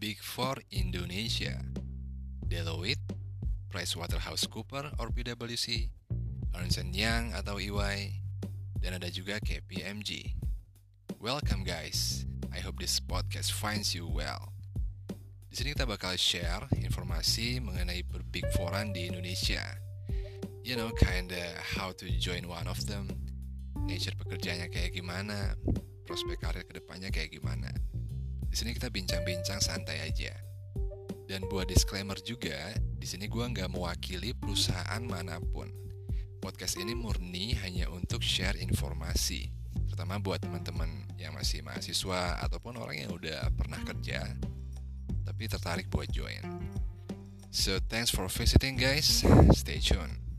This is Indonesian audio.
Big Four Indonesia Deloitte, PricewaterhouseCooper or PwC, Ernst Young atau EY, dan ada juga KPMG. Welcome guys, I hope this podcast finds you well. Di sini kita bakal share informasi mengenai per Big Fouran di Indonesia. You know, kinda how to join one of them, nature pekerjaannya kayak gimana, prospek karir ke depannya kayak gimana. Di sini kita bincang-bincang santai aja. Dan buat disclaimer juga, di sini gue nggak mewakili perusahaan mana pun. Podcast ini murni hanya untuk share informasi, terutama buat teman-teman yang masih mahasiswa ataupun orang yang udah pernah kerja, tapi tertarik buat join. So thanks for visiting guys, stay tuned.